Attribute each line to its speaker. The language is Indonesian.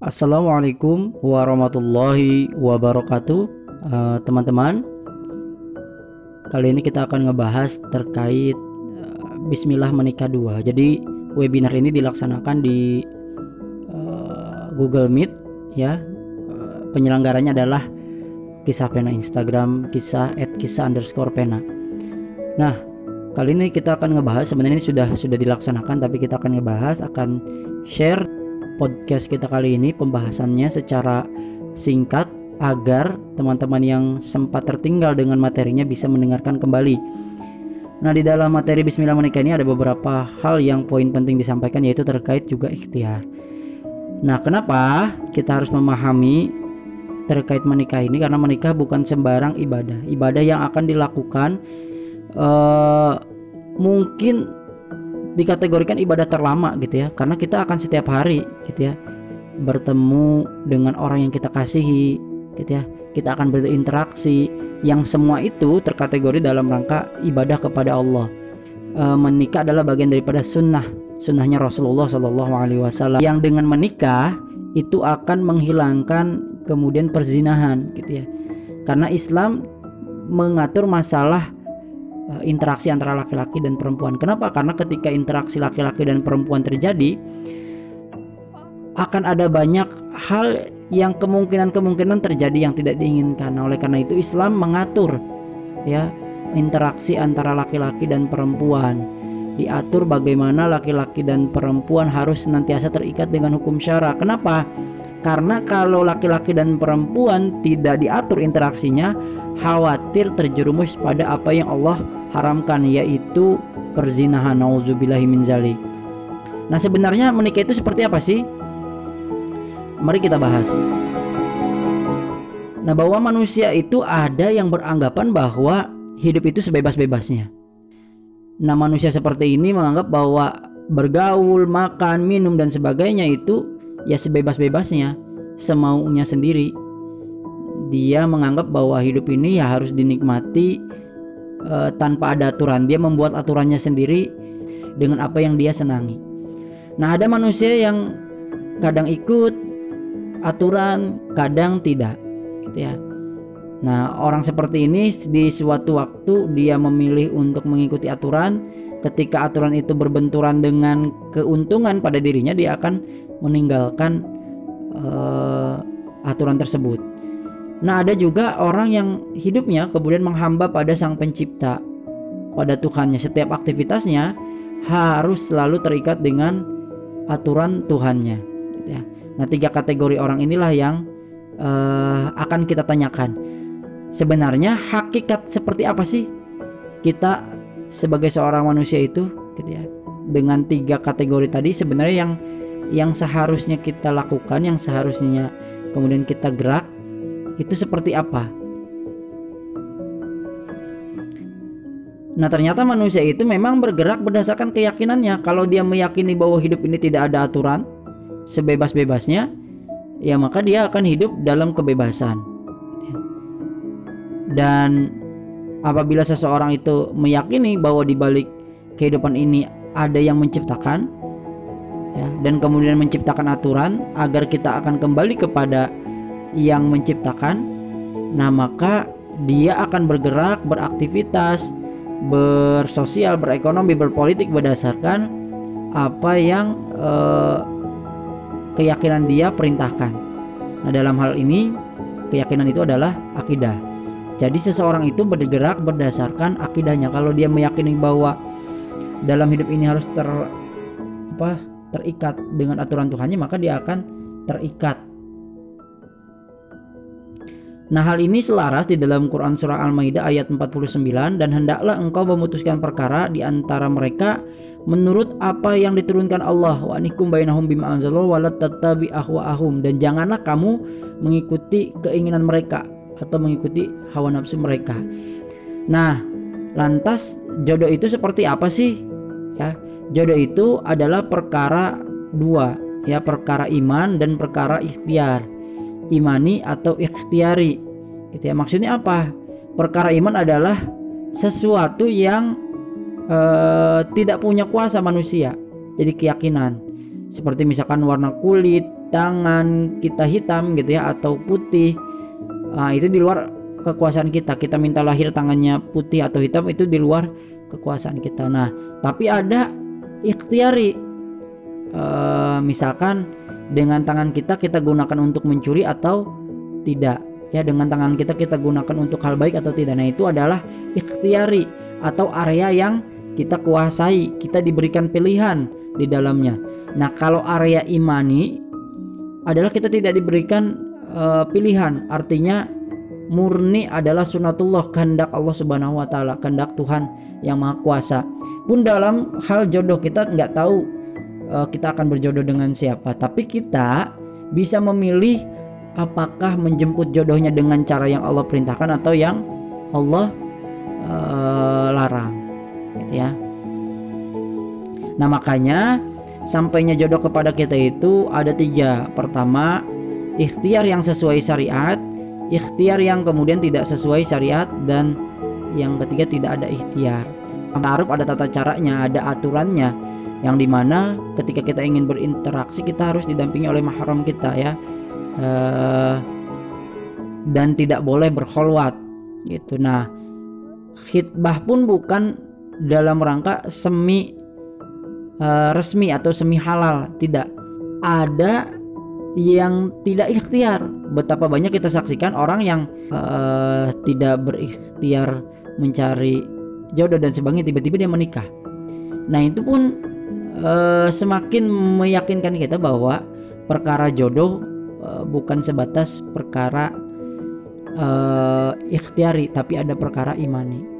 Speaker 1: Assalamualaikum warahmatullahi wabarakatuh. Uh, Teman-teman Kali ini kita akan ngebahas terkait uh, Bismillah Menikah dua. Jadi webinar ini dilaksanakan di uh, Google Meet ya. Uh, Penyelenggaranya adalah kisah pena Instagram kisah at kisah underscore pena. Nah kali ini kita akan ngebahas sebenarnya ini sudah sudah dilaksanakan tapi kita akan ngebahas akan share podcast kita kali ini pembahasannya secara singkat agar teman-teman yang sempat tertinggal dengan materinya bisa mendengarkan kembali. Nah, di dalam materi Bismillah menikah ini ada beberapa hal yang poin penting disampaikan yaitu terkait juga ikhtiar. Nah, kenapa kita harus memahami terkait menikah ini karena menikah bukan sembarang ibadah. Ibadah yang akan dilakukan uh, mungkin dikategorikan ibadah terlama gitu ya. Karena kita akan setiap hari gitu ya bertemu dengan orang yang kita kasihi gitu ya. Kita akan berinteraksi. Yang semua itu terkategori dalam rangka ibadah kepada Allah. E, menikah adalah bagian daripada sunnah sunnahnya Rasulullah Shallallahu Alaihi Wasallam. Yang dengan menikah itu akan menghilangkan kemudian perzinahan gitu ya. Karena Islam mengatur masalah interaksi antara laki-laki dan perempuan. Kenapa? Karena ketika interaksi laki-laki dan perempuan terjadi akan ada banyak hal yang kemungkinan-kemungkinan terjadi yang tidak diinginkan. Nah, oleh karena itu Islam mengatur ya interaksi antara laki-laki dan perempuan. Diatur bagaimana laki-laki dan perempuan harus senantiasa terikat dengan hukum syara. Kenapa? Karena kalau laki-laki dan perempuan tidak diatur interaksinya, khawatir terjerumus pada apa yang Allah haramkan yaitu perzinahan nauzubillahi. Nah, sebenarnya menikah itu seperti apa sih? Mari kita bahas. Nah, bahwa manusia itu ada yang beranggapan bahwa hidup itu sebebas-bebasnya. Nah, manusia seperti ini menganggap bahwa bergaul, makan, minum dan sebagainya itu ya sebebas-bebasnya, semaunya sendiri. Dia menganggap bahwa hidup ini ya harus dinikmati uh, tanpa ada aturan. Dia membuat aturannya sendiri dengan apa yang dia senangi. Nah, ada manusia yang kadang ikut aturan, kadang tidak, gitu ya. Nah, orang seperti ini di suatu waktu dia memilih untuk mengikuti aturan, ketika aturan itu berbenturan dengan keuntungan pada dirinya, dia akan meninggalkan uh, aturan tersebut. Nah, ada juga orang yang hidupnya kemudian menghamba pada Sang Pencipta, pada Tuhannya. Setiap aktivitasnya harus selalu terikat dengan aturan Tuhannya. Gitu ya. Nah, tiga kategori orang inilah yang uh, akan kita tanyakan. Sebenarnya hakikat seperti apa sih kita sebagai seorang manusia itu, gitu ya. Dengan tiga kategori tadi sebenarnya yang yang seharusnya kita lakukan, yang seharusnya kemudian kita gerak itu seperti apa? Nah ternyata manusia itu memang bergerak berdasarkan keyakinannya Kalau dia meyakini bahwa hidup ini tidak ada aturan Sebebas-bebasnya Ya maka dia akan hidup dalam kebebasan Dan apabila seseorang itu meyakini bahwa di balik kehidupan ini ada yang menciptakan ya, Dan kemudian menciptakan aturan Agar kita akan kembali kepada yang menciptakan, nah maka dia akan bergerak, beraktivitas, bersosial, berekonomi, berpolitik berdasarkan apa yang eh, keyakinan dia perintahkan. Nah, dalam hal ini keyakinan itu adalah akidah. Jadi seseorang itu bergerak berdasarkan akidahnya. Kalau dia meyakini bahwa dalam hidup ini harus ter apa terikat dengan aturan Tuhannya, maka dia akan terikat Nah hal ini selaras di dalam Quran Surah Al-Ma'idah ayat 49 dan hendaklah engkau memutuskan perkara di antara mereka menurut apa yang diturunkan Allah wa ahwaahum dan janganlah kamu mengikuti keinginan mereka atau mengikuti hawa nafsu mereka. Nah, lantas jodoh itu seperti apa sih? Ya, jodoh itu adalah perkara dua, ya perkara iman dan perkara ikhtiar imani atau ikhtiari. Gitu ya. Maksudnya apa? Perkara iman adalah sesuatu yang uh, tidak punya kuasa manusia. Jadi keyakinan. seperti misalkan warna kulit tangan kita hitam gitu ya atau putih nah, itu di luar kekuasaan kita kita minta lahir tangannya putih atau hitam itu di luar kekuasaan kita. Nah tapi ada ikhtiari. E, misalkan dengan tangan kita kita gunakan untuk mencuri atau tidak. Ya dengan tangan kita kita gunakan untuk hal baik atau tidak. Nah itu adalah ikhtiari atau area yang kita kuasai kita diberikan pilihan di dalamnya. Nah kalau area imani adalah kita tidak diberikan uh, pilihan. Artinya murni adalah sunatullah kehendak Allah Subhanahu wa taala kehendak Tuhan yang maha kuasa. Pun dalam hal jodoh kita nggak tahu uh, kita akan berjodoh dengan siapa. Tapi kita bisa memilih apakah menjemput jodohnya dengan cara yang Allah perintahkan atau yang Allah uh, larang gitu ya. Nah makanya sampainya jodoh kepada kita itu ada tiga. Pertama ikhtiar yang sesuai syariat ikhtiar yang kemudian tidak sesuai syariat dan yang ketiga tidak ada ikhtiar. Ta'aruf ada tata caranya ada aturannya. Yang di mana ketika kita ingin berinteraksi kita harus didampingi oleh mahram kita ya. Uh, dan tidak boleh berkholwat gitu. Nah khidbah pun bukan dalam rangka semi uh, resmi atau semi halal tidak. Ada yang tidak ikhtiar. Betapa banyak kita saksikan orang yang uh, tidak berikhtiar mencari jodoh dan sebagainya tiba-tiba dia menikah. Nah itu pun uh, semakin meyakinkan kita bahwa perkara jodoh uh, bukan sebatas perkara uh, ikhtiari tapi ada perkara imani